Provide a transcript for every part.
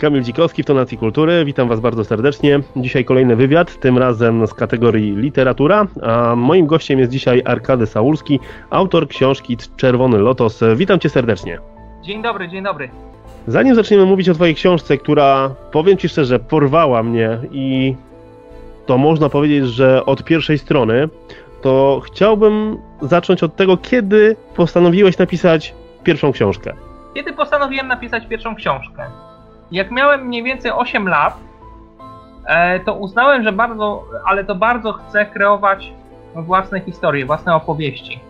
Kamil Dzikowski w Tonacji Kultury. Witam Was bardzo serdecznie. Dzisiaj kolejny wywiad, tym razem z kategorii literatura. A moim gościem jest dzisiaj Arkady Saulski, autor książki Czerwony Lotos. Witam Cię serdecznie. Dzień dobry, dzień dobry. Zanim zaczniemy mówić o Twojej książce, która, powiem Ci szczerze, porwała mnie i to można powiedzieć, że od pierwszej strony, to chciałbym zacząć od tego, kiedy postanowiłeś napisać pierwszą książkę. Kiedy postanowiłem napisać pierwszą książkę? Jak miałem mniej więcej 8 lat, e, to uznałem, że bardzo, ale to bardzo chcę kreować własne historie, własne opowieści.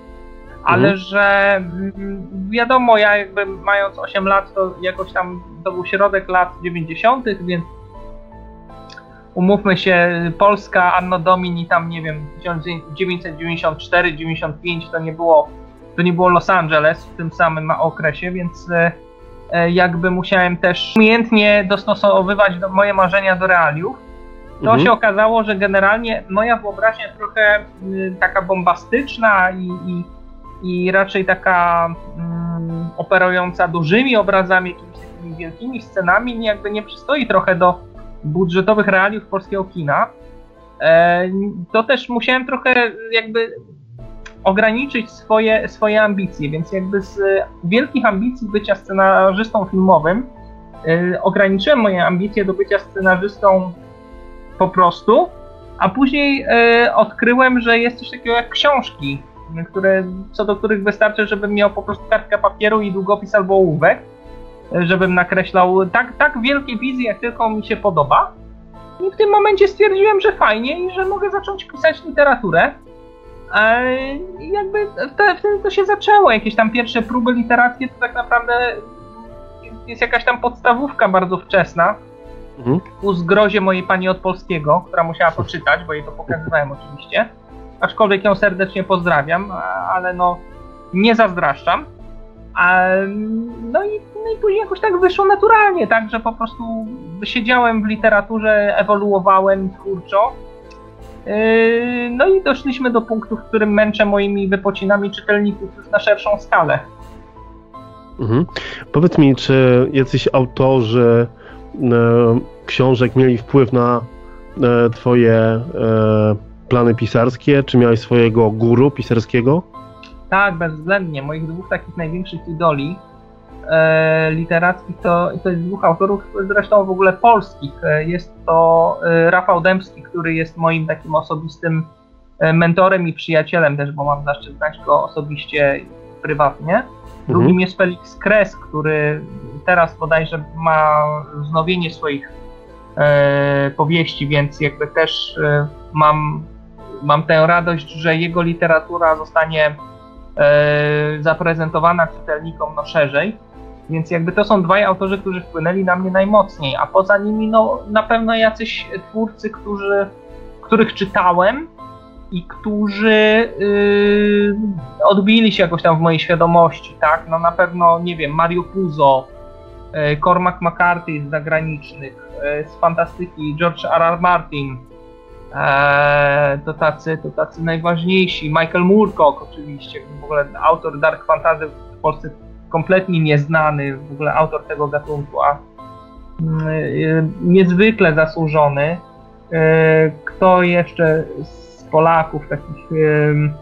Ale Mhm. że mm, wiadomo, ja jakby mając 8 lat, to jakoś tam to był środek lat 90., więc umówmy się, Polska, Anno Domini, tam nie wiem, 1994-95 to nie było to nie było Los Angeles w tym samym okresie, więc e, jakby musiałem też umiejętnie dostosowywać do, moje marzenia do realiów. To Mhm. się okazało, że generalnie moja wyobraźnia jest trochę y, taka bombastyczna i, i, i raczej taka mm, operująca dużymi obrazami, jakimiś takimi wielkimi scenami, jakby nie przystoi trochę do budżetowych realiów polskiego kina. E, to też musiałem trochę jakby ograniczyć swoje, swoje ambicje, więc jakby z wielkich ambicji bycia scenarzystą filmowym y, ograniczyłem moje ambicje do bycia scenarzystą po prostu, a później y, odkryłem, że jest coś takiego jak książki, które, co do których wystarczy, żebym miał po prostu kartkę papieru i długopis albo ołówek, y, żebym nakreślał tak, tak wielkie wizje, jak tylko mi się podoba. I w tym momencie stwierdziłem, że fajnie i że mogę zacząć pisać literaturę. I jakby te- wtedy to się zaczęło. Jakieś tam pierwsze próby literackie to tak naprawdę jest jakaś tam podstawówka bardzo wczesna. Mhm. Ku zgrozie mojej pani od polskiego, która musiała to czytać, bo jej to pokazywałem oczywiście. Aczkolwiek ją serdecznie pozdrawiam, ale no nie zazdraszczam. No, i, no i później jakoś tak wyszło naturalnie, tak, że po prostu siedziałem w literaturze, ewoluowałem twórczo. Yy, No i doszliśmy do punktu, w którym męczę moimi wypocinami czytelników już na szerszą skalę. Mhm. Powiedz mi, czy jacyś autorzy e, książek mieli wpływ na e, twoje e, plany pisarskie? Czy miałeś swojego guru pisarskiego? Tak, bezwzględnie. Moich dwóch takich największych idoli literackich to, to jest dwóch autorów, zresztą w ogóle polskich. E, Jest to e, Rafał Dębski, który jest moim takim osobistym e, mentorem i przyjacielem też, bo mam zaszczyt znać go osobiście prywatnie. Drugim jest Felix Kres, który teraz bodajże ma wznowienie swoich e, powieści, więc jakby też e, mam, mam tę radość, że jego literatura zostanie e, zaprezentowana czytelnikom no, szerzej. Więc jakby to są dwaj autorzy, którzy wpłynęli na mnie najmocniej, a poza nimi no, na pewno jacyś twórcy, którzy, których czytałem i którzy yy, odbili się jakoś tam w mojej świadomości, tak? No na pewno, nie wiem, Mario Puzo, yy, Cormac McCarthy z zagranicznych, yy, z fantastyki George R. R. Martin, Eee, to tacy, to tacy najważniejsi. Michael Moorcock oczywiście, w ogóle autor Dark Fantasy w Polsce kompletnie nieznany, w ogóle autor tego gatunku, a mm, y, niezwykle zasłużony. E, Kto jeszcze z Polaków, takich, em,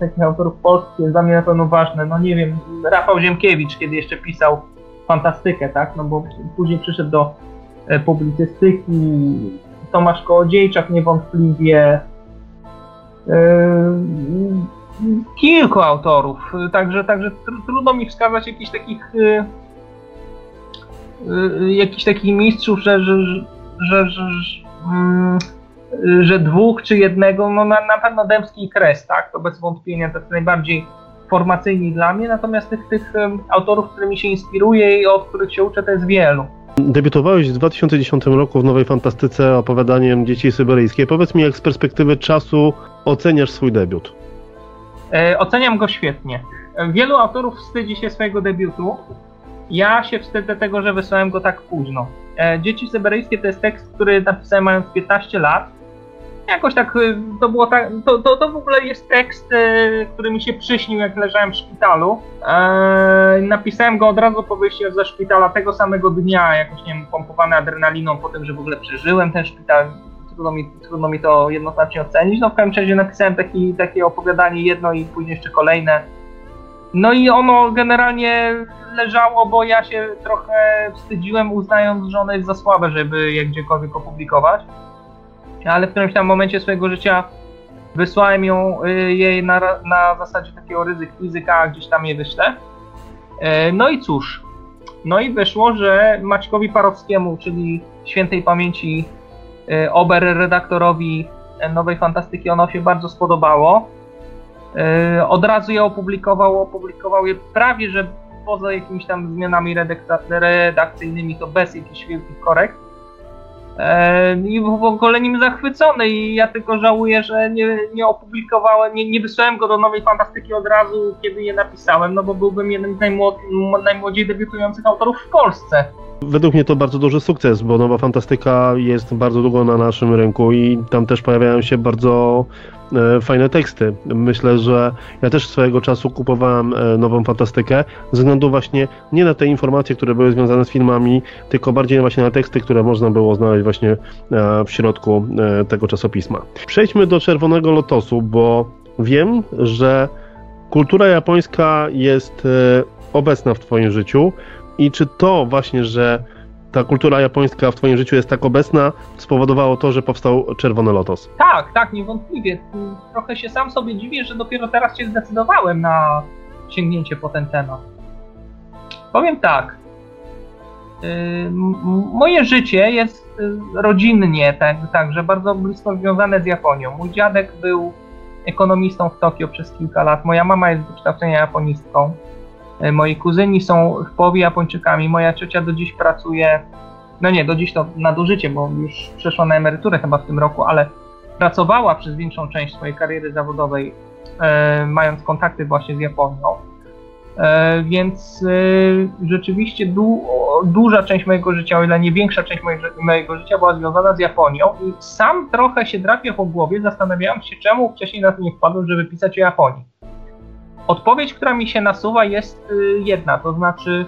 takich autorów polskich jest dla mnie na pewno ważny? No nie wiem, Rafał Ziemkiewicz, kiedy jeszcze pisał fantastykę, tak? No bo później przyszedł do e, publicystyki, Tomasz Kołodziejczak niewątpliwie, kilku autorów, także, także tr- trudno mi wskazać jakichś takich yy, yy, jakichś takich mistrzów, że, że, że, mm, że dwóch czy jednego, no na, na pewno Dębski i Kres, tak, to bez wątpienia to jest najbardziej formacyjni dla mnie, natomiast tych, tych autorów, którymi się inspiruję i od których się uczę, to jest wielu. Debiutowałeś w 2010 roku w Nowej Fantastyce opowiadaniem Dzieci Syberyjskie. Powiedz mi, jak z perspektywy czasu oceniasz swój debiut? E, oceniam go świetnie. Wielu autorów wstydzi się swojego debiutu. Ja się wstydzę tego, że wysłałem go tak późno. E, Dzieci Syberyjskie to jest tekst, który napisałem mając 15 lat. Jakoś tak y, to było tak. To, to, to w ogóle jest tekst, y, który mi się przyśnił, jak leżałem w szpitalu. E, napisałem go od razu po wyjściu ze szpitala tego samego dnia, jakoś nie wiem, pompowany adrenaliną po tym, że w ogóle przeżyłem ten szpital. Trudno mi, trudno mi to jednoznacznie ocenić. No w każdym razie napisałem taki, takie opowiadanie jedno i później jeszcze kolejne. No i ono generalnie leżało, bo ja się trochę wstydziłem, uznając, że ono jest za słabe, żeby je gdziekolwiek opublikować ale w którymś tam momencie swojego życia wysłałem ją y, jej na, na zasadzie takiego ryzyk fizyka, gdzieś tam je wyślę. E, no i cóż, no i wyszło, że Maćkowi Parowskiemu, czyli świętej pamięci y, ober redaktorowi Nowej Fantastyki, ono się bardzo spodobało. E, od razu je opublikował, opublikował je prawie, że poza jakimiś tam zmianami redakcyjnymi, to bez jakichś wielkich korekt. E, i w ogóle nim zachwycony i ja tylko żałuję, że nie, nie opublikowałem, nie, nie wysłałem go do Nowej Fantastyki od razu, kiedy je napisałem, no bo byłbym jednym z najmłod, najmłodziej debiutujących autorów w Polsce. Według mnie to bardzo duży sukces, bo Nowa Fantastyka jest bardzo długo na naszym rynku i tam też pojawiają się bardzo e, fajne teksty. Myślę, że ja też swojego czasu kupowałem e, Nową Fantastykę ze względu właśnie nie na te informacje, które były związane z filmami, tylko bardziej właśnie na teksty, które można było znaleźć właśnie e, w środku tego czasopisma. Przejdźmy do Czerwonego Lotosu, bo wiem, że kultura japońska jest obecna w Twoim życiu. I czy to właśnie, że ta kultura japońska w Twoim życiu jest tak obecna, spowodowało to, że powstał Czerwony Lotos? Tak, tak, niewątpliwie. Trochę się sam sobie dziwię, że dopiero teraz się zdecydowałem na sięgnięcie po ten temat. Powiem tak. Yy, moje życie jest y, rodzinnie, tak, także bardzo blisko związane z Japonią. Mój dziadek był ekonomistą w Tokio przez kilka lat. Moja mama jest wykształcenia japonistką. E, moi kuzyni są w połowie Japończykami. Moja ciocia do dziś pracuje, no nie, do dziś to nadużycie, bo już przeszła na emeryturę chyba w tym roku, ale pracowała przez większą część swojej kariery zawodowej, e, mając kontakty właśnie z Japonią. E, więc e, rzeczywiście du, duża część mojego życia, o ile nie większa część mojego, mojego życia była związana z Japonią i sam trochę się drapię po głowie, zastanawiając się, czemu wcześniej na to nie wpadłem, żeby pisać o Japonii. Odpowiedź, która mi się nasuwa, jest y, jedna, to znaczy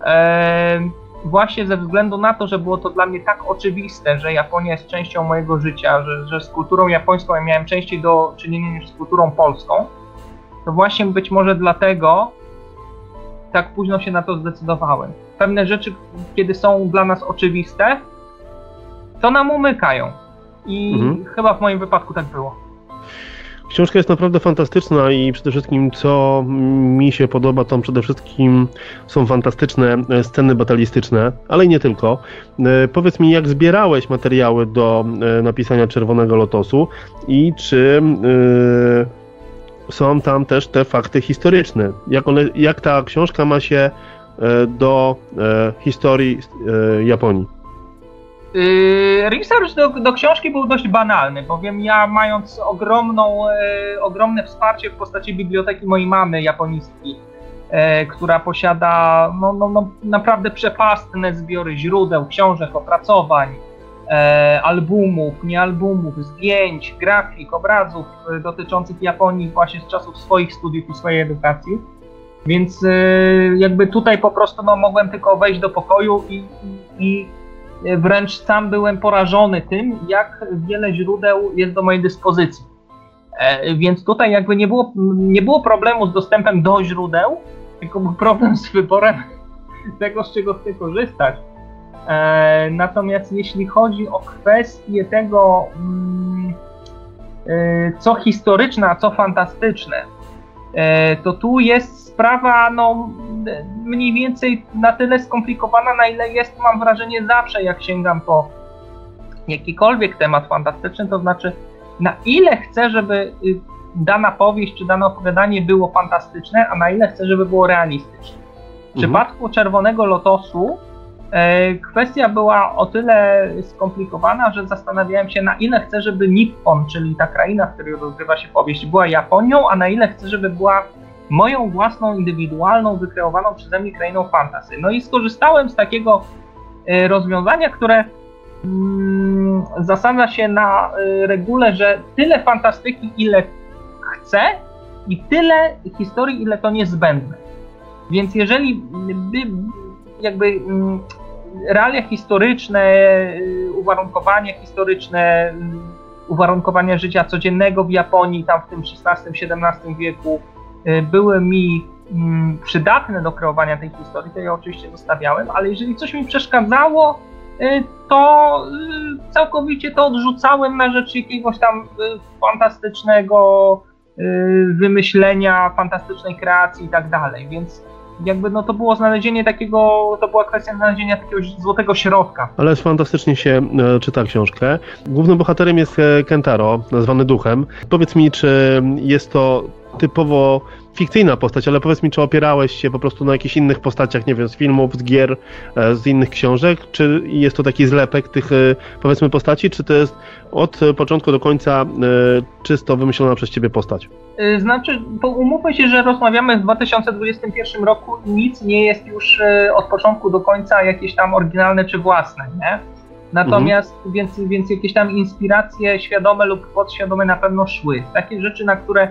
e, właśnie ze względu na to, że było to dla mnie tak oczywiste, że Japonia jest częścią mojego życia, że, że z kulturą japońską ja miałem częściej do czynienia niż z kulturą polską, to właśnie być może dlatego tak późno się na to zdecydowałem. Pewne rzeczy, kiedy są dla nas oczywiste, to nam umykają. I mhm. chyba w moim wypadku tak było. Książka jest naprawdę fantastyczna i przede wszystkim co mi się podoba, to przede wszystkim są fantastyczne e, sceny batalistyczne, ale i nie tylko. E, powiedz mi, jak zbierałeś materiały do e, napisania Czerwonego Lotosu i czy są tam też te fakty historyczne? Jak, one, jak ta książka ma się do historii Japonii? Yy, research do, do, książki był dość banalny, bowiem ja mając ogromną, e, ogromne wsparcie w postaci biblioteki mojej mamy japonistki, e, która posiada no, no, no, naprawdę przepastne zbiory źródeł, książek, opracowań, e, albumów, nie albumów, zdjęć, grafik, obrazów dotyczących Japonii właśnie z czasów swoich studiów i swojej edukacji. Więc jakby tutaj po prostu no, mogłem tylko wejść do pokoju i, i wręcz sam byłem porażony tym, jak wiele źródeł jest do mojej dyspozycji. E, więc tutaj jakby nie było, nie było problemu z dostępem do źródeł, tylko był problem z wyborem tego, z czego chcę korzystać. E, natomiast jeśli chodzi o kwestię tego, mm, e, co historyczne, a co fantastyczne, to tu jest sprawa no, mniej więcej na tyle skomplikowana, na ile jest, mam wrażenie, zawsze jak sięgam po jakikolwiek temat fantastyczny, to znaczy na ile chcę, żeby y, dana powieść czy dane opowiadanie było fantastyczne, a na ile chcę, żeby było realistyczne. W mhm. przypadku Czerwonego Lotosu e, kwestia była o tyle skomplikowana, że zastanawiałem się, na ile chcę, żeby Nippon, czyli ta kraina, w której rozgrywa się powieść, była Japonią, a na ile chcę, żeby była moją własną, indywidualną, wykreowaną przeze mnie krainą fantasy. No i skorzystałem z takiego e, rozwiązania, które mm, zasadza się na y, regule, że tyle fantastyki, ile chce i tyle historii, ile to niezbędne. Więc jeżeli by jakby mm, realia historyczne, y, uwarunkowania historyczne, y, uwarunkowania życia codziennego w Japonii, tam w tym XVI-XVII wieku, były mi mm, przydatne do kreowania tej historii, to ja oczywiście zostawiałem, ale jeżeli coś mi przeszkadzało, to całkowicie to odrzucałem na rzecz jakiegoś tam fantastycznego wymyślenia, fantastycznej kreacji i tak dalej, więc jakby no to było znalezienie takiego, to była kwestia znalezienia takiego złotego środka. Ale fantastycznie się e, czyta książkę. Głównym bohaterem jest e, Kentaro, nazwany duchem. Powiedz mi, czy jest to typowo fikcyjna postać, ale powiedz mi, czy opierałeś się po prostu na jakichś innych postaciach, nie wiem, z filmów, z gier, e, z innych książek, czy jest to taki zlepek tych, e, powiedzmy, postaci, czy to jest od początku do końca e, czysto wymyślona przez ciebie postać? Znaczy, umówmy się, że rozmawiamy w 2021 roku i nic nie jest już od początku do końca jakieś tam oryginalne czy własne, nie? Natomiast, mhm. więc, więc jakieś tam inspiracje świadome lub podświadome na pewno szły. Takie rzeczy, na które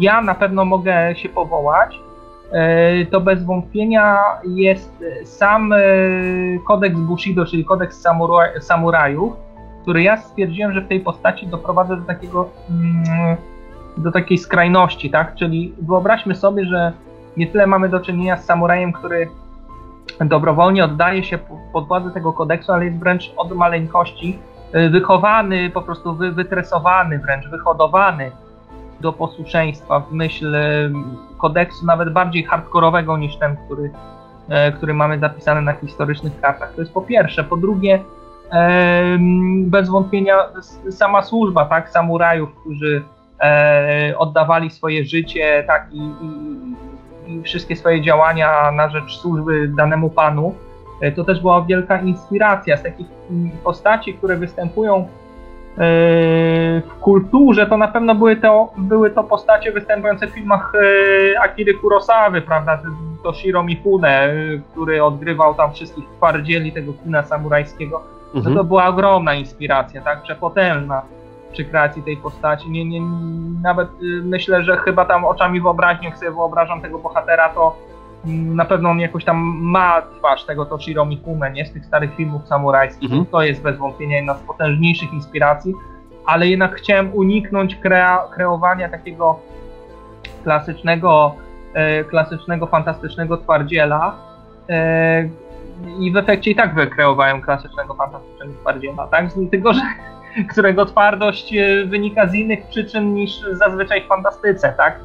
ja na pewno mogę się powołać, e, to bez wątpienia jest sam e, kodeks Bushido, czyli kodeks samurajów, który ja stwierdziłem, że w tej postaci doprowadza do takiego mm, do takiej skrajności, tak? Czyli wyobraźmy sobie, że nie tyle mamy do czynienia z samurajem, który dobrowolnie oddaje się pod władzę tego kodeksu, ale jest wręcz od maleńkości e, wychowany, po prostu wytresowany, wręcz wyhodowany do posłuszeństwa w myśl kodeksu nawet bardziej hardkorowego niż ten, który, e, który mamy zapisany na historycznych kartach. To jest po pierwsze. Po drugie, bez wątpienia sama służba, tak, samurajów, którzy e, oddawali swoje życie, tak, i, i, i wszystkie swoje działania na rzecz służby danemu panu, e, to też była wielka inspiracja z takich postaci, które występują w kulturze, to na pewno były to, były to postacie występujące w filmach e, Akiry Kurosawy, prawda, Toshiro Mifune, który odgrywał tam wszystkich twardzieli tego kina samurajskiego. Mhm. To, to była ogromna inspiracja, tak, przepotężna przy kreacji tej postaci. Nie, nie, nawet myślę, że chyba tam oczami wyobraźni, jak sobie wyobrażam tego bohatera, to na pewno on jakoś tam ma twarz tego Toshiro Mifune, nie? Z tych starych filmów samurajskich. Mhm. To jest bez wątpienia jedna z potężniejszych inspiracji, ale jednak chciałem uniknąć krea kreowania takiego klasycznego, e, klasycznego, fantastycznego twardziela. E, I w efekcie i tak wykreowałem klasycznego, fantastycznego twardziela, tak? Tylko, że którego twardość e, wynika z innych przyczyn niż zazwyczaj w fantastyce, tak?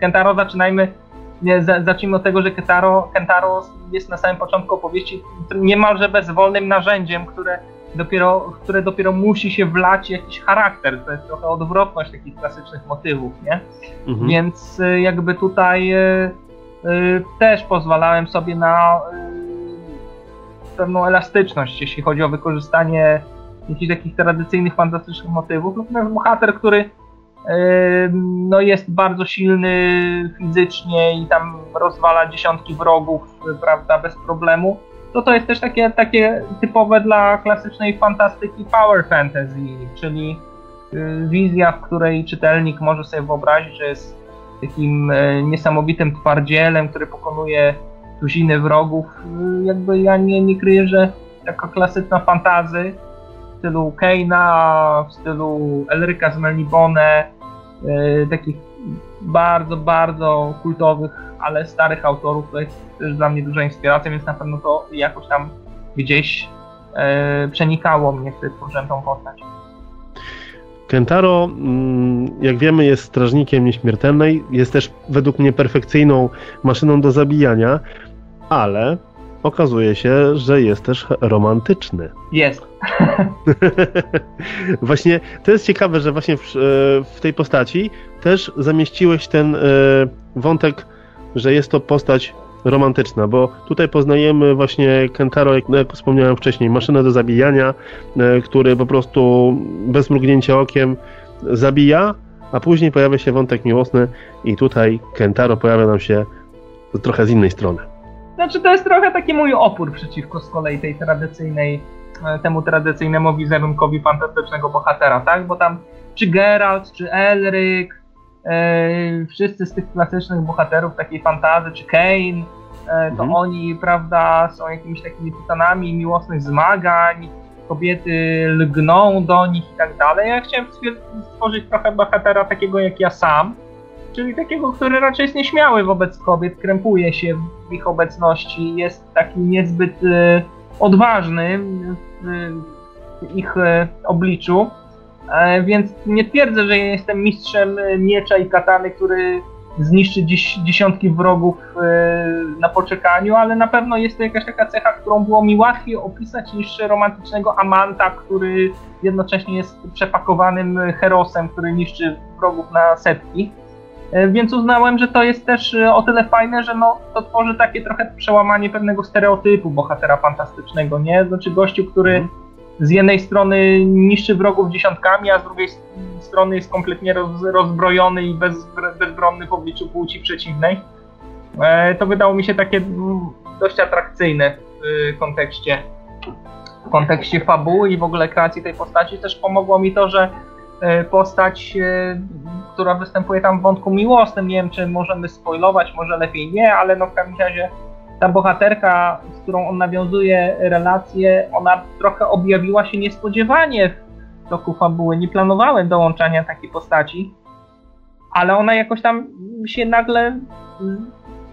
Kentaro zaczynajmy nie, zacznijmy od tego, że Kentaro, Kentaro jest na samym początku opowieści niemalże bezwolnym narzędziem, które dopiero, które dopiero musi się wlać jakiś charakter. To jest trochę odwrotność takich klasycznych motywów, nie? Mhm. Więc y, jakby tutaj y, y, też pozwalałem sobie na y, pewną elastyczność, jeśli chodzi o wykorzystanie jakichś takich tradycyjnych, fantastycznych motywów. Natomiast bohater, który no jest bardzo silny fizycznie i tam rozwala dziesiątki wrogów, prawda, bez problemu, to to jest też takie, takie typowe dla klasycznej fantastyki power fantasy, czyli y, wizja, w której czytelnik może sobie wyobrazić, że jest takim e, niesamowitym twardzielem, który pokonuje tuziny wrogów. Y, jakby ja nie, nie kryję, że taka klasyczna fantazy stylu Keina, w stylu Elryka z Melnibone, yy, takich bardzo, bardzo kultowych, ale starych autorów, to jest też dla mnie duża inspiracja, więc na pewno to jakoś tam gdzieś yy, przenikało mnie, tworzyłem tą postać. Kentaro, mm, jak wiemy, jest strażnikiem nieśmiertelnej, jest też według mnie perfekcyjną maszyną do zabijania, ale okazuje się, że jest też romantyczny. Jest. właśnie to jest ciekawe, że właśnie w, e, w, tej postaci też zamieściłeś ten e, wątek, że jest to postać romantyczna, bo tutaj poznajemy właśnie Kentaro, jak, jak wspomniałem wcześniej, maszynę do zabijania, e, który po prostu bez mrugnięcia okiem zabija, a później pojawia się wątek miłosny i tutaj Kentaro pojawia nam się trochę z innej strony. Znaczy to jest trochę taki mój opór przeciwko z kolei tej tradycyjnej e, temu tradycyjnemu wizerunkowi fantastycznego bohatera, tak? Bo tam czy Geralt, czy Elric, e, wszyscy z tych klasycznych bohaterów takiej fantazy, czy Kane, e, to mhm. oni, prawda, są jakimiś takimi tytanami miłosnych zmagań, kobiety lgną do nich i tak dalej. Ja chciałem stworzyć trochę bohatera takiego jak ja sam, czyli takiego, który raczej jest nieśmiały wobec kobiet, krępuje się w ich obecności, jest taki niezbyt e, odważny w, ich e, obliczu. E, więc nie twierdzę, że jestem mistrzem miecza i katany, który zniszczy dziś, dziesiątki wrogów na poczekaniu, ale na pewno jest to jakaś taka cecha, którą było mi łatwiej opisać niż romantycznego amanta, który jednocześnie jest przepakowanym herosem, który niszczy wrogów na setki. E, więc uznałem, że to jest też e, o tyle fajne, że no, to tworzy takie trochę przełamanie pewnego stereotypu bohatera fantastycznego, nie? Znaczy gościu, który mhm. z jednej strony niszczy wrogów dziesiątkami, a z drugiej strony jest kompletnie roz, rozbrojony i bez, bezbronny w obliczu płci przeciwnej. E, to wydało mi się takie mm, dość atrakcyjne w kontekście w kontekście fabuły i w ogóle kreacji tej postaci. Też pomogło mi to, że postać, która występuje tam w wątku miłosnym. Nie wiem, czy możemy spoilować, może lepiej nie, ale no w każdym razie ta bohaterka, z którą on nawiązuje relacje, ona trochę objawiła się niespodziewanie w toku fabuły. Nie planowałem dołączania takiej postaci, ale ona jakoś tam się nagle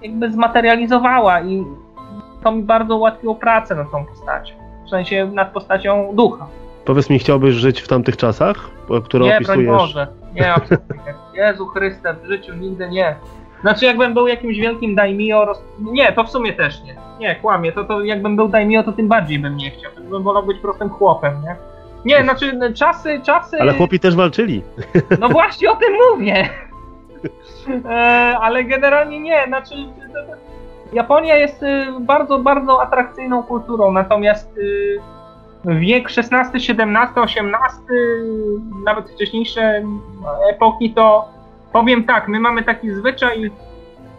jakby zmaterializowała i to mi bardzo ułatwiło pracę nad tą postacią. W sensie nad postacią ducha. Powiedz mi, chciałbyś żyć w tamtych czasach, które nie, opisujesz? Nie, Boże. Nie, absolutnie nie. Jezu Chryste, w życiu nigdy nie. Znaczy, jakbym był jakimś wielkim daimio, roz... nie, to w sumie też nie. Nie, kłamie, to, to jakbym był daimio, to tym bardziej bym nie chciał. Bym wolał być prostym chłopem, nie? Nie, znaczy, czasy, czasy... Ale chłopi też walczyli. No właśnie o tym mówię. E, ale generalnie nie, znaczy... Japonia jest y, bardzo, bardzo atrakcyjną kulturą, natomiast y, wiek XVI, XVII, XVIII, nawet wcześniejsze epoki, to powiem tak, my mamy taki zwyczaj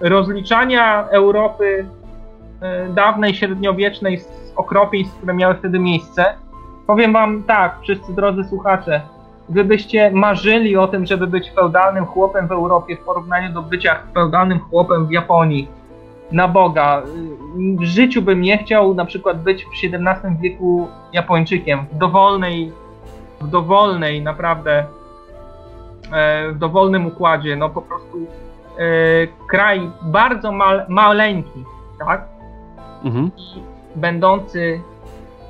rozliczania Europy e, dawnej, średniowiecznej z okropieństw, które miały wtedy miejsce. Powiem wam tak, wszyscy drodzy słuchacze, gdybyście marzyli o tym, żeby być feudalnym chłopem w Europie w porównaniu do bycia feudalnym chłopem w Japonii, na Boga. W życiu bym nie chciał na przykład być w XVII wieku Japończykiem. W dowolnej, w dowolnej naprawdę, e, w dowolnym układzie. No po prostu e, kraj bardzo mal, maleńki, tak? Mhm. I będący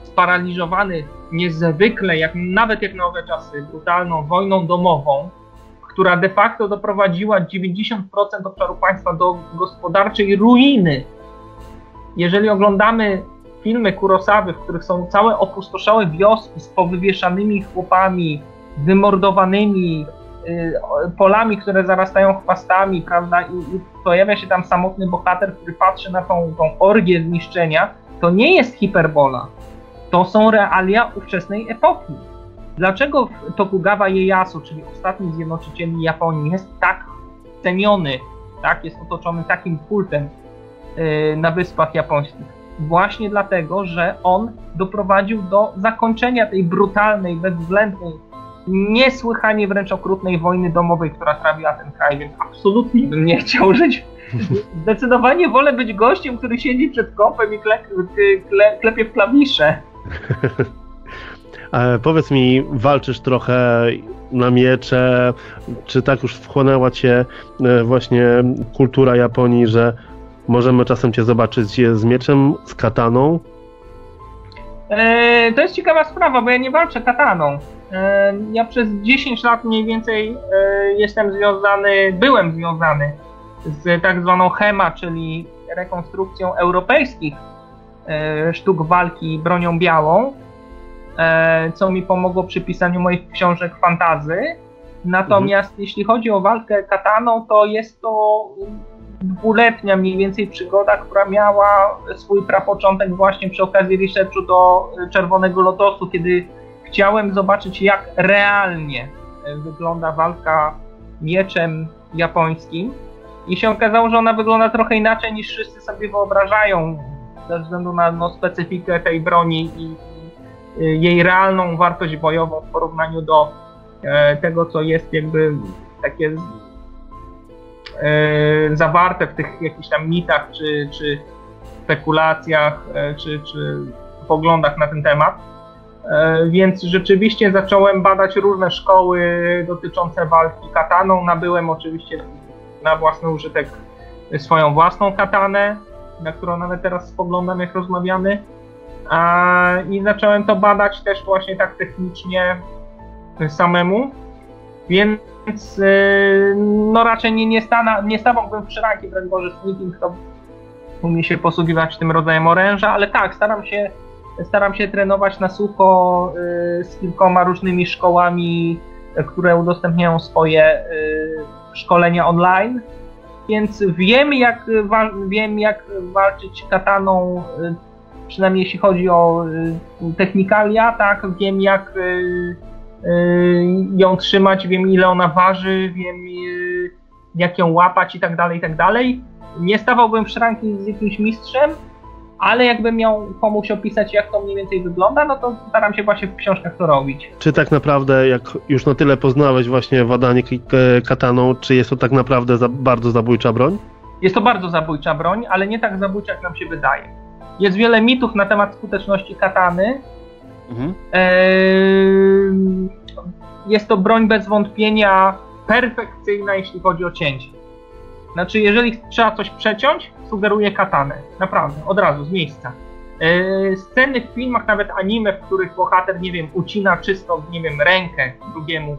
sparaliżowany niezwykle, jak, nawet jak na owe czasy, brutalną wojną domową, która de facto doprowadziła 90% obszaru państwa do gospodarczej ruiny. Jeżeli oglądamy filmy Kurosawy, w których są całe opustoszałe wioski z powywieszanymi chłopami, wymordowanymi, y, polami, które zarastają chwastami, prawda, I, i, pojawia się tam samotny bohater, który patrzy na tą, tą orgię zniszczenia, to nie jest hiperbola. To są realia ówczesnej epoki. Dlaczego Tokugawa Ieyasu, czyli ostatni zjednoczyciel Japonii, jest tak ceniony, tak, jest otoczony takim kultem yy, na wyspach japońskich? Właśnie dlatego, że on doprowadził do zakończenia tej brutalnej, bezwzględnej, niesłychanie wręcz okrutnej wojny domowej, która trawiła ten kraj, więc absolutnie bym nie chciał żyć. Zdecydowanie wolę być gościem, który siedzi przed kąpem i kle, kle, klepie w klawisze. E, powiedz mi, walczysz trochę na miecze, czy tak już wchłonęła cię e, właśnie kultura Japonii, że możemy czasem cię zobaczyć z mieczem, z kataną? E, to jest ciekawa sprawa, bo ja nie walczę kataną. Ja przez 10 lat mniej więcej jestem związany, byłem związany z tak zwaną HEMA, czyli rekonstrukcją europejskich sztuk walki bronią białą. E, co mi pomogło przy pisaniu moich książek fantazy. Natomiast mhm. jeśli chodzi o walkę kataną, to jest to dwuletnia mniej więcej przygoda, która miała swój prapoczątek właśnie przy okazji researchu do Czerwonego Lotosu, kiedy chciałem zobaczyć, jak realnie wygląda walka mieczem japońskim. I się okazało, że ona wygląda trochę inaczej niż wszyscy sobie wyobrażają, ze względu na no, specyfikę tej broni i jej realną wartość bojową w porównaniu do tego, co jest jakby takie zawarte w tych jakichś tam mitach, czy, czy spekulacjach, czy, czy poglądach na ten temat. Więc rzeczywiście zacząłem badać różne szkoły dotyczące walki kataną. Nabyłem oczywiście na własny użytek swoją własną katanę, na którą nawet teraz spoglądam, jak rozmawiamy. I zacząłem to badać też właśnie tak technicznie samemu. Więc y, no raczej nie, nie, stana, nie stawałbym w szranki, broń Boże, z nikim, kto umie się posługiwać tym rodzajem oręża, ale tak, staram się, staram się trenować na sucho y, z kilkoma różnymi szkołami, które udostępniają swoje y, szkolenia online więc wiem jak, wiem jak walczyć kataną, y, przynajmniej jeśli chodzi o y, technikalia, tak, wiem jak y, ją trzymać, wiem ile ona waży, wiem jak ją łapać i tak dalej, i tak dalej. Nie stawałbym w szranki z jakimś mistrzem, ale jakbym miał komuś opisać, jak to mniej więcej wygląda, no to staram się właśnie w książkach to robić. Czy tak naprawdę, jak już na tyle poznałeś właśnie wadanie kataną, czy jest to tak naprawdę za, bardzo zabójcza broń? Jest to bardzo zabójcza broń, ale nie tak zabójcza, jak nam się wydaje. Jest wiele mitów na temat skuteczności katany. Mhm. Eee, jest to broń bez wątpienia perfekcyjna, jeśli chodzi o cięcie. Znaczy, jeżeli trzeba coś przeciąć, sugeruje katanę. Naprawdę, od razu, z miejsca. Yy, sceny w filmach, nawet anime, w których bohater, nie wiem, ucina czysto, nie wiem, rękę drugiemu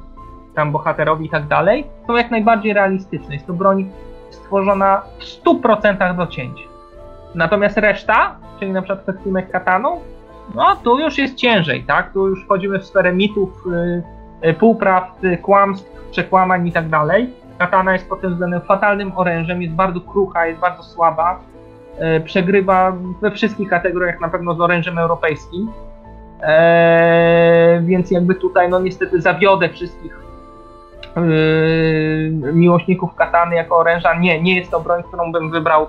tam bohaterowi i tak dalej, są jak najbardziej realistyczne. Jest to broń stworzona w 100% do cięć. Natomiast reszta, czyli na przykład kostiumek kataną, no tu już jest ciężej, tak? Tu już wchodzimy w sferę mitów, yy, yy, półprawd, kłamstw, przekłamań i tak dalej. Katana jest pod tym względem fatalnym orężem, jest bardzo krucha, jest bardzo słaba. E, przegrywa we wszystkich kategoriach na pewno z orężem europejskim. E, więc jakby tutaj no niestety zawiodę wszystkich e, miłośników katany jako oręża. Nie, nie jest to broń, którą bym wybrał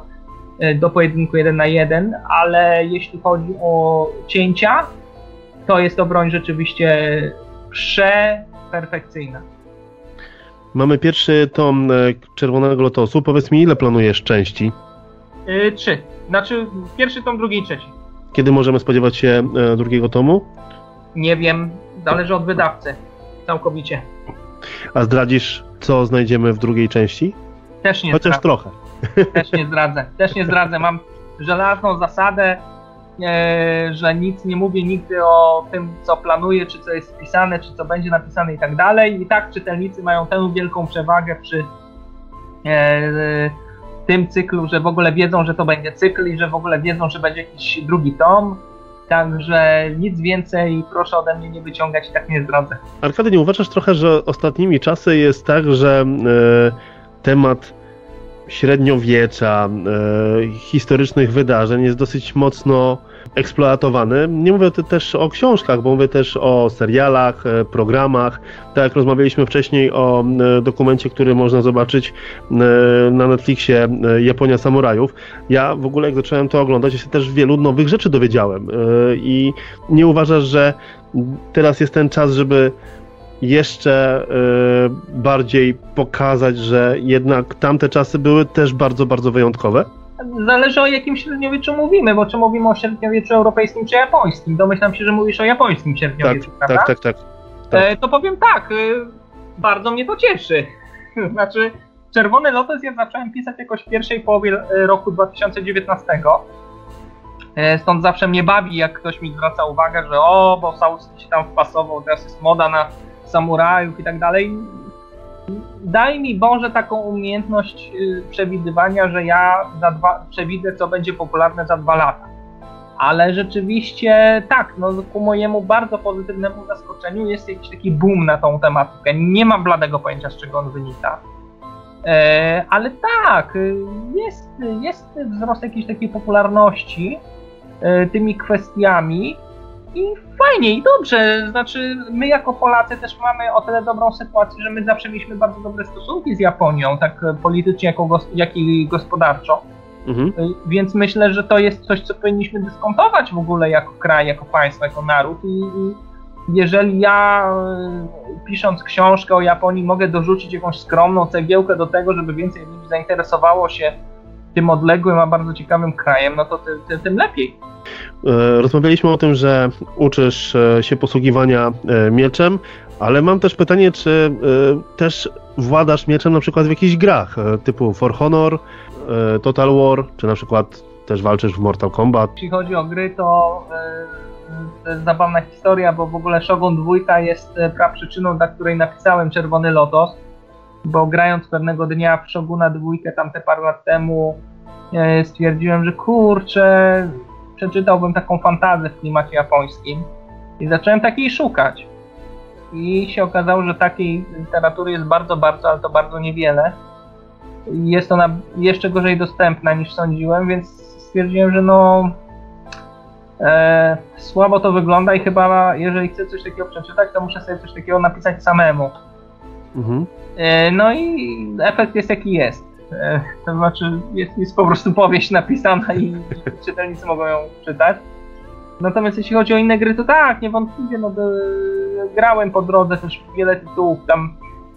do pojedynku 1 na 1, ale jeśli chodzi o cięcia, to jest to broń rzeczywiście przeperfekcyjna. Mamy pierwszy tom e, Czerwonego Lotosu. Powiedz mi, ile planujesz części? Yy, trzy. Znaczy, pierwszy tom, drugi i trzeci. Kiedy możemy spodziewać się e, drugiego tomu? Nie wiem, zależy od wydawcy. Całkowicie. A zdradzisz, co znajdziemy w drugiej części? Też nie Chociaż zdradzę. trochę. Też nie zdradzę. Też nie zdradzę. Mam żelazną zasadę, E, że nic nie mówię nigdy o tym, co planuję, czy co jest wpisane, czy co będzie napisane i tak dalej. I tak czytelnicy mają tę wielką przewagę przy e, tym cyklu, że w ogóle wiedzą, że to będzie cykl i że w ogóle wiedzą, że będzie jakiś drugi tom. Także nic więcej proszę ode mnie nie wyciągać i tak nie zdradzę. Arkady, nie uważasz trochę, że ostatnimi czasy jest tak, że e, temat średniowiecza, e, historycznych wydarzeń jest dosyć mocno eksploatowany. Nie mówię też o książkach, bo mówię też o serialach, e, programach. Tak jak rozmawialiśmy wcześniej o e, dokumencie, który można zobaczyć na Netflixie Japonia Samurajów. Ja w ogóle jak zacząłem to oglądać, się też wielu nowych rzeczy dowiedziałem. I nie uważasz, że teraz jest ten czas, żeby jeszcze bardziej pokazać, że jednak tamte czasy były też bardzo, bardzo wyjątkowe? Zależy o jakim średniowieczu mówimy, bo czy mówimy o średniowieczu europejskim czy japońskim. Domyślam się, że mówisz o japońskim średniowieczu, tak, prawda? Tak, tak, tak. tak. E, to powiem tak, e, bardzo mnie to cieszy. znaczy, Czerwony Lotos ja zacząłem pisać jakoś w pierwszej połowie e, roku 2019. E, stąd zawsze mnie bawi, jak ktoś mi zwraca uwagę, że o, bo Sauski się tam wpasował, teraz jest moda na samurajów i tak dalej daj mi Boże taką umiejętność y, przewidywania, że ja za dwa, przewidzę, co będzie popularne za dwa lata. Ale rzeczywiście tak, no ku mojemu bardzo pozytywnemu zaskoczeniu jest jakiś taki boom na tą tematykę. Nie mam bladego pojęcia, z czego on wynika. E, ale tak, y, jest, jest wzrost jakiejś takiej popularności e, tymi kwestiami. I fajnie i dobrze, znaczy my jako Polacy też mamy o tyle dobrą sytuację, że my zawsze mieliśmy bardzo dobre stosunki z Japonią, tak politycznie jako, jak i gospodarczo. Mhm. Y, Więc myślę, że to jest coś, co powinniśmy dyskontować w ogóle jako kraj, jako państwo, jako naród. I, jeżeli ja y, pisząc książkę o Japonii mogę dorzucić jakąś skromną cegiełkę do tego, żeby więcej ludzi zainteresowało się tym odległym, a bardzo ciekawym krajem, no to ty, ty, tym lepiej. E, Rozmawialiśmy o tym, że uczysz e, się posługiwania e, mieczem, ale mam też pytanie, czy też władasz mieczem na przykład w jakichś grach typu For Honor, Total War, czy na przykład też walczysz w Mortal Kombat? Jeśli chodzi o gry, to to jest zabawna historia, bo w ogóle Shogun 2 jest y, praprzyczyną, dla której napisałem Czerwony Lotos, bo grając pewnego dnia w Shoguna 2 tamte parę lat temu y, stwierdziłem, że kurczę, przeczytałbym taką fantazję w klimacie japońskim i zacząłem takiej szukać. I się okazało, że takiej literatury jest bardzo, bardzo, ale to bardzo niewiele. Jest ona jeszcze gorzej dostępna niż sądziłem, więc stwierdziłem, że no e, słabo to wygląda i chyba jeżeli chcę coś takiego przeczytać, to muszę sobie coś takiego napisać samemu. Mhm. E, no i efekt jest jaki jest. E, to znaczy jest, jest po prostu powieść napisana i czytelnicy mogą ją czytać. Natomiast jeśli chodzi o inne gry, to tak, niewątpliwie no, do, grałem po drodze też wiele tytułów. Tam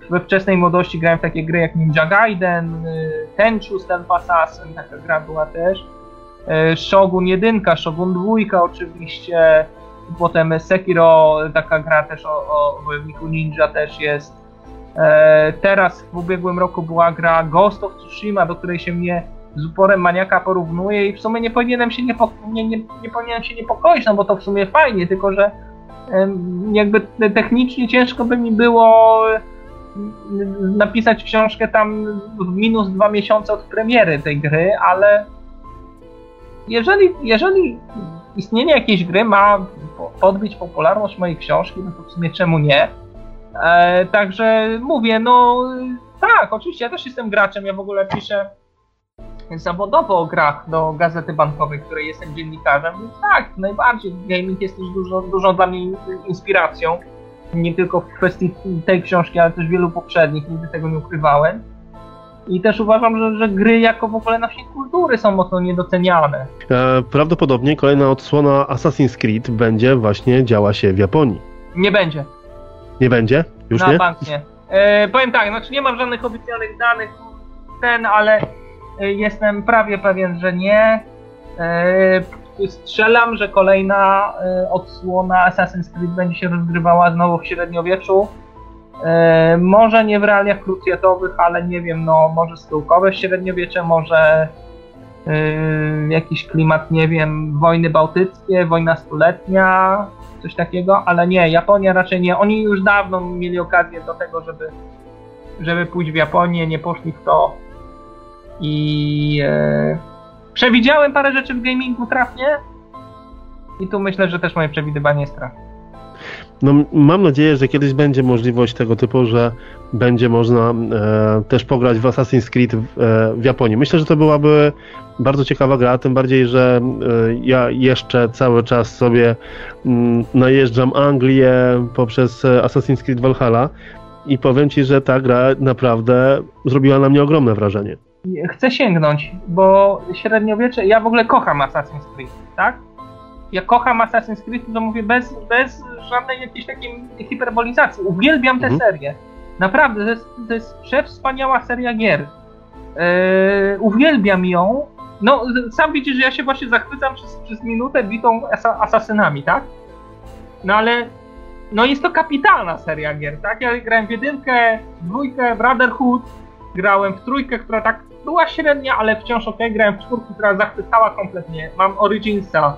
we wczesnej młodości grałem w takie gry jak Ninja Gaiden, y, Tenchu Stealth Assassin, taka gra była też. Y, Shogun 1, Shogun 2 oczywiście. Potem Sekiro, taka gra też o, o wojowniku ninja też jest. E, Teraz w ubiegłym roku była gra Ghost of Tsushima, do której się mnie z uporem maniaka porównuje i w sumie nie powinienem się niepo, nie, nie, nie powinienem się niepokoić, no bo to w sumie fajnie, tylko że jakby te- technicznie ciężko by mi było napisać książkę tam w minus dwa miesiące od premiery tej gry, ale jeżeli, jeżeli istnienie jakiejś gry ma po- podbić popularność mojej książki, no to w sumie czemu nie? E, także mówię, no tak, oczywiście ja też jestem graczem, ja w ogóle piszę zawodowo o grach do Gazety Bankowej, której jestem dziennikarzem, więc tak, najbardziej gaming jest też dużo, dużo dla mnie inspiracją. Nie tylko w kwestii tej książki, ale też wielu poprzednich, nigdy tego nie ukrywałem. I też uważam, że, że gry jako w ogóle naszej kultury są mocno niedoceniane. E, Prawdopodobnie kolejna odsłona Assassin's Creed będzie właśnie działa się w Japonii. Nie będzie. Nie będzie? Już na nie? bank nie. E, powiem tak, znaczy nie mam żadnych oficjalnych danych ten, ale e, jestem prawie pewien, że nie. E, strzelam, że kolejna e, odsłona Assassin's Creed będzie się rozgrywała znowu w średniowieczu. E, może nie w realiach krucjatowych, ale nie wiem, no może schyłkowe średniowiecze, może jakiś klimat, nie wiem, wojny bałtyckie, wojna stuletnia, coś takiego, ale nie, Japonia raczej nie. Oni już dawno mieli okazję do tego, żeby, żeby pójść w Japonię, nie poszli w to. I e, przewidziałem parę rzeczy w gamingu trafnie. I tu myślę, że też moje przewidywanie jest trafne. No, m- mam nadzieję, że kiedyś będzie możliwość tego typu, że będzie można e, też pograć w Assassin's Creed w, e, w Japonii. Myślę, że to byłaby bardzo ciekawa gra, tym bardziej, że e, ja jeszcze cały czas sobie mm, najeżdżam Anglię poprzez e, Assassin's Creed Valhalla i powiem Ci, że ta gra naprawdę zrobiła na mnie ogromne wrażenie. Chcę sięgnąć, bo średniowiecze. Ja w ogóle kocham Assassin's Creed, tak? Ja kocham Assassin's Creed, to mówię bez, bez żadnej jakiejś takiej hiperbolizacji. Uwielbiam tę Mhm. serię. Naprawdę, to jest, to jest przewspaniała seria gier. Eee, uwielbiam ją. No, sam widzisz, że ja się właśnie zachwycam przez, przez minutę bitą asa, asasynami, tak? No ale no jest to kapitalna seria gier, tak? Ja grałem w jedynkę, dwójkę, Brotherhood, grałem w trójkę, która tak była średnia, ale wciąż ok, grałem w czwórkę, która zachwycała kompletnie. Mam Originsa,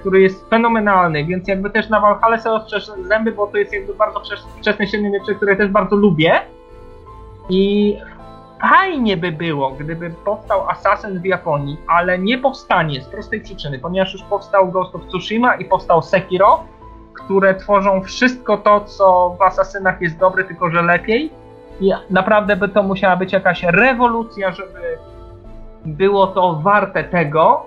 który jest fenomenalny, więc jakby też na Valhalla sobie ostrzesz zęby, bo to jest jakby bardzo wczes- wczesne średniowiecze, które też bardzo lubię. I fajnie by było, gdyby powstał Assassin w Japonii, ale nie powstanie z prostej przyczyny, ponieważ już powstał Ghost of Tsushima i powstał Sekiro, które tworzą wszystko to, co w Asasynach jest dobre, tylko że lepiej. I naprawdę by to musiała być jakaś rewolucja, żeby było to warte tego,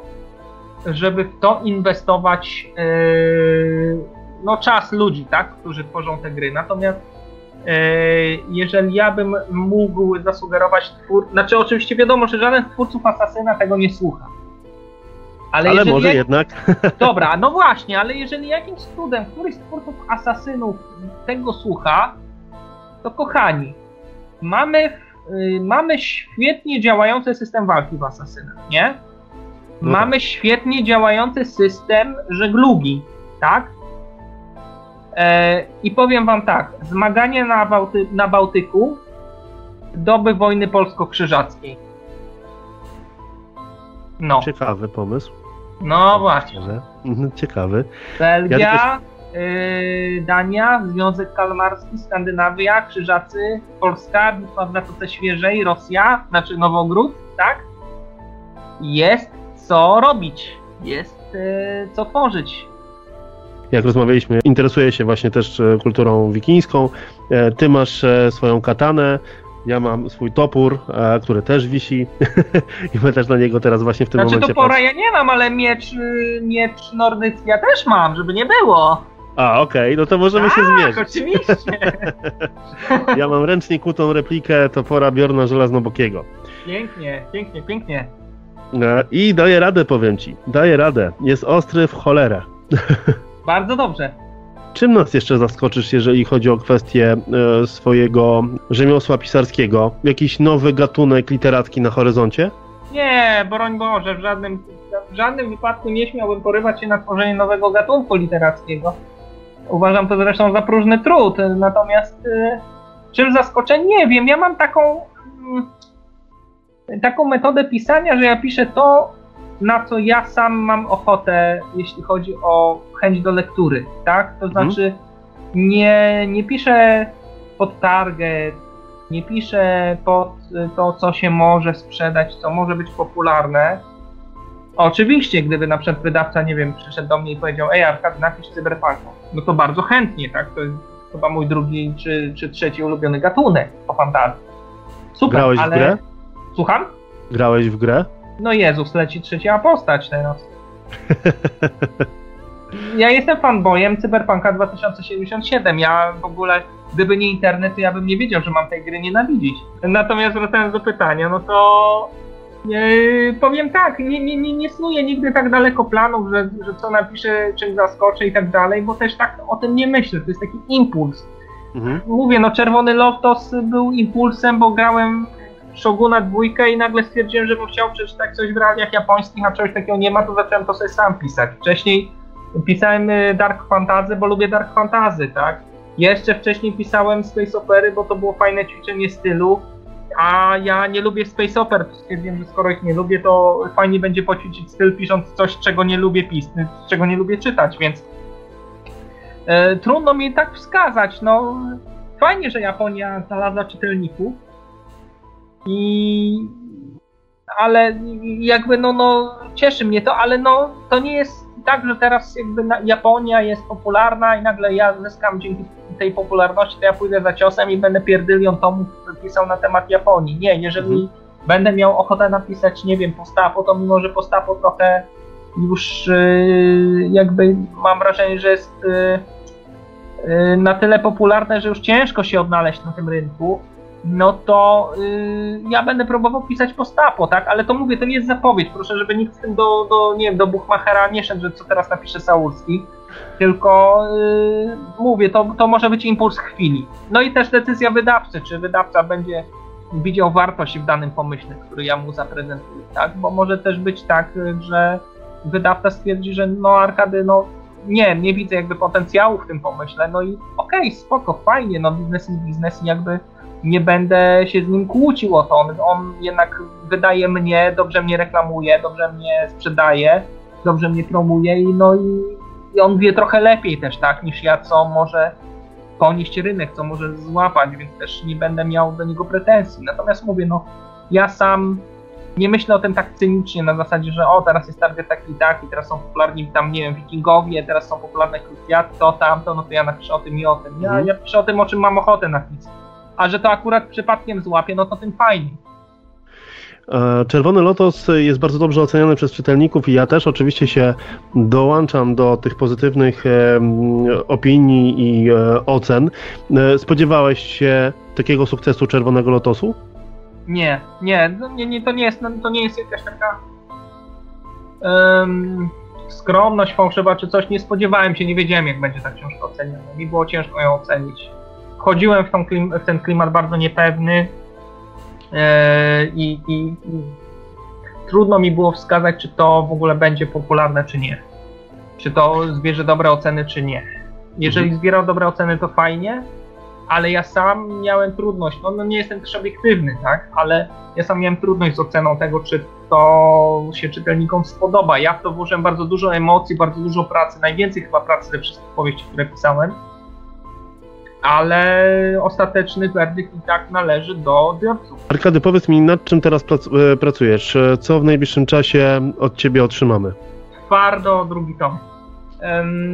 żeby w to inwestować yy, no, czas ludzi, tak, którzy tworzą te gry. Natomiast jeżeli ja bym mógł zasugerować twór... Znaczy oczywiście wiadomo, że żaden z twórców Asasyna tego nie słucha. Ale, ale może jak... jednak. Dobra, no właśnie, ale jeżeli jakimś cudem któryś z twórców Asasynów tego słucha, to kochani, mamy, yy, mamy świetnie działający system walki w Asasynach, nie? No mamy tak. świetnie działający system żeglugi, tak? E, I powiem wam tak, zmaganie na, Bałty na Bałtyku doby wojny polsko-krzyżackiej. No. Ciekawy pomysł. No właśnie. Mhm, ciekawy. Belgia, ja też... yy, Dania, Związek Kalmarski, Skandynawia, Krzyżacy, Polska, bitwa w Zatoce Świeżej, Rosja, znaczy Nowogród, tak? Jest co robić, jest yy, co tworzyć jak rozmawialiśmy, interesuje się właśnie też e, kulturą wikińską. E, ty masz e, swoją katanę, ja mam swój topór, który też wisi i my też na niego teraz właśnie w tym znaczy, momencie topora ja nie mam, ale miecz, y, miecz nordycki ja też mam, żeby nie było. A, okej, okay, no to możemy tak, się zmierzyć. oczywiście. ja mam ręcznie kutą replikę topora Bjorna Żelaznobokiego. Pięknie, pięknie, pięknie. I daje radę, powiem ci. Daje radę. Jest ostry w cholerę. Bardzo dobrze. Czym nas jeszcze zaskoczysz, jeżeli chodzi o kwestię e, swojego rzemiosła pisarskiego? Jakiś nowy gatunek literacki na horyzoncie? Nie, broń Boże, w żadnym, w żadnym wypadku nie śmiałbym porywać się na tworzenie nowego gatunku literackiego. Uważam to zresztą za próżny trud, natomiast e, czym zaskoczę? Nie wiem, ja mam taką mm, taką metodę pisania, że ja piszę to, na co ja sam mam ochotę, jeśli chodzi o chęć do lektury, tak? To mhm. znaczy nie, nie piszę pod target, nie piszę pod to, co się może sprzedać, co może być popularne. Oczywiście, gdyby na przykład wydawca, nie wiem, przyszedł do mnie i powiedział, ej Arkad, napisz cyberpunka, no to bardzo chętnie, tak? To jest chyba mój drugi czy, czy trzeci ulubiony gatunek po fantazji. Super, Grałeś ale... w grę? Słucham? Grałeś w grę? No Jezus, leci trzecia postać teraz. ja jestem fanboyem Cyberpunka 2077. Ja w ogóle, gdyby nie internet, to ja bym nie wiedział, że mam tej gry nienawidzić. Natomiast wracając do pytania, no to yy, powiem tak, nie, nie, nie, nie snuję nigdy tak daleko planów, że, że co napiszę, czym zaskoczę i tak dalej, bo też tak o tym nie myślę. To jest taki impuls. Mhm. Mówię, no Czerwony Lotos był impulsem, bo grałem Shoguna dwójkę i nagle stwierdziłem, że bym chciał przeczytać coś w realiach japońskich, a czegoś takiego nie ma, to zacząłem to sobie sam pisać. Wcześniej pisałem y, Dark Fantasy, bo lubię Dark Fantasy, tak? Jeszcze wcześniej pisałem Space Opery, bo to było fajne ćwiczenie stylu, a ja nie lubię Space Oper. Stwierdziłem, że skoro ich nie lubię, to fajnie będzie poćwiczyć styl pisząc coś, czego nie lubię pisać, czego nie lubię czytać, więc e, trudno mi tak wskazać. No, fajnie, że Japonia znalazła czytelników, i ale jakby no, no cieszy mnie to, ale no to nie jest tak, że teraz jakby Japonia jest popularna i nagle ja zyskam dzięki tej popularności, to ja pójdę za ciosem i będę pierdylion tomów pisał na temat Japonii. Nie, jeżeli mhm. będę miał ochotę napisać, nie wiem, postapo, to mimo, że postapo trochę już yy, jakby mam wrażenie, że jest yy, yy, na tyle popularne, że już ciężko się odnaleźć na tym rynku, no to yy, ja będę próbował pisać postapo, tak? Ale to mówię, to nie jest zapowiedź. Proszę, żeby nikt z tym do, do nie wiem, do Buchmachera nie szedł, że co teraz napisze Saulski. Tylko yy, mówię, to, to może być impuls chwili. No i też decyzja wydawcy, czy wydawca będzie widział wartość w danym pomyśle, który ja mu zaprezentuję, tak? Bo może też być tak, że wydawca stwierdzi, że no Arkady, no nie, nie widzę jakby potencjału w tym pomyśle, no i okej, okay, spoko, fajnie, no biznes jest biznes i jakby nie będę się z nim kłócił o to. On, on jednak wydaje mnie, dobrze mnie reklamuje, dobrze mnie sprzedaje, dobrze mnie promuje i no i, i on wie trochę lepiej też, tak, niż ja, co może ponieść rynek, co może złapać, więc też nie będę miał do niego pretensji. Natomiast mówię, no ja sam nie myślę o tym tak cynicznie na zasadzie, że o, teraz jest target taki i taki, teraz są popularni tam, nie wiem, wikingowie, teraz są popularne krucjaty, to, tamto, no to ja napiszę o tym i o tym. Ja, mm. ja piszę o tym, o czym mam ochotę napisać a że to akurat przypadkiem złapie, no to tym fajniej. E, Czerwony Lotos jest bardzo dobrze oceniany przez czytelników i ja też oczywiście się dołączam do tych pozytywnych e, opinii i e, ocen. Spodziewałeś się takiego sukcesu Czerwonego Lotosu? Nie, nie, no nie, nie to nie jest, no, to nie jest jakaś taka um, skromność fałszywa czy coś. Nie spodziewałem się, nie wiedziałem jak będzie ta książka oceniona. Mi było ciężko ją ocenić. Wchodziłem w, klim, w ten klimat bardzo niepewny e, i, i, i trudno mi było wskazać, czy to w ogóle będzie popularne, czy nie. Czy to zbierze dobre oceny, czy nie. Jeżeli mhm. zbierał dobre oceny, to fajnie, ale ja sam miałem trudność, no, no, nie jestem też obiektywny, tak, ale ja sam miałem trudność z oceną tego, czy to się czytelnikom spodoba. Ja w to włożyłem bardzo dużo emocji, bardzo dużo pracy, najwięcej chyba pracy ze wszystkich powieści, które pisałem, ale ostateczny werdykt i tak należy do odbiorców. Arkady, powiedz mi, nad czym teraz e, pracujesz? Co w najbliższym czasie od ciebie otrzymamy? Twardo drugi tom.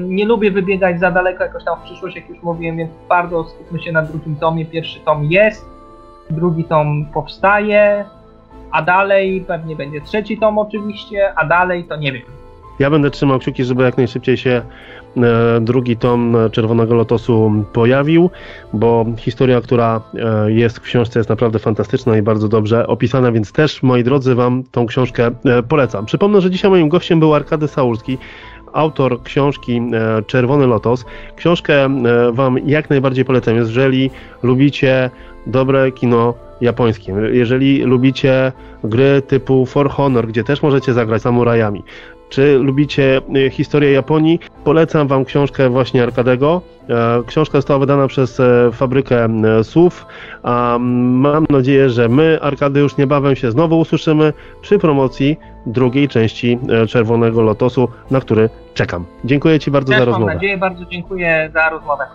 Nie lubię wybiegać za daleko jakoś tam w przyszłość, jak już mówiłem, więc bardzo skupmy się na drugim tomie. Pierwszy tom jest, drugi tom powstaje, a dalej pewnie będzie trzeci tom oczywiście, a dalej to nie wiem. Ja będę trzymał kciuki, żeby jak najszybciej się e, drugi tom Czerwonego Lotosu pojawił, bo historia, która e, jest w książce jest naprawdę fantastyczna i bardzo dobrze opisana, więc też, moi drodzy, Wam tą książkę e, polecam. Przypomnę, że dzisiaj moim gościem był Arkady Saulski, autor książki e, Czerwony Lotos. Książkę e, Wam jak najbardziej polecam, jeżeli lubicie dobre kino japońskie, jeżeli lubicie gry typu For Honor, gdzie też możecie zagrać samurajami, czy lubicie e, historię Japonii, polecam Wam książkę właśnie Arkadego. Książka została wydana przez Fabrykę Słów. Mam nadzieję, że my, Arkady, już niebawem się znowu usłyszymy przy promocji drugiej części Czerwonego Lotosu, na który czekam. Dziękuję Ci bardzo Też za rozmowę. Mam nadzieję, bardzo dziękuję za rozmowę.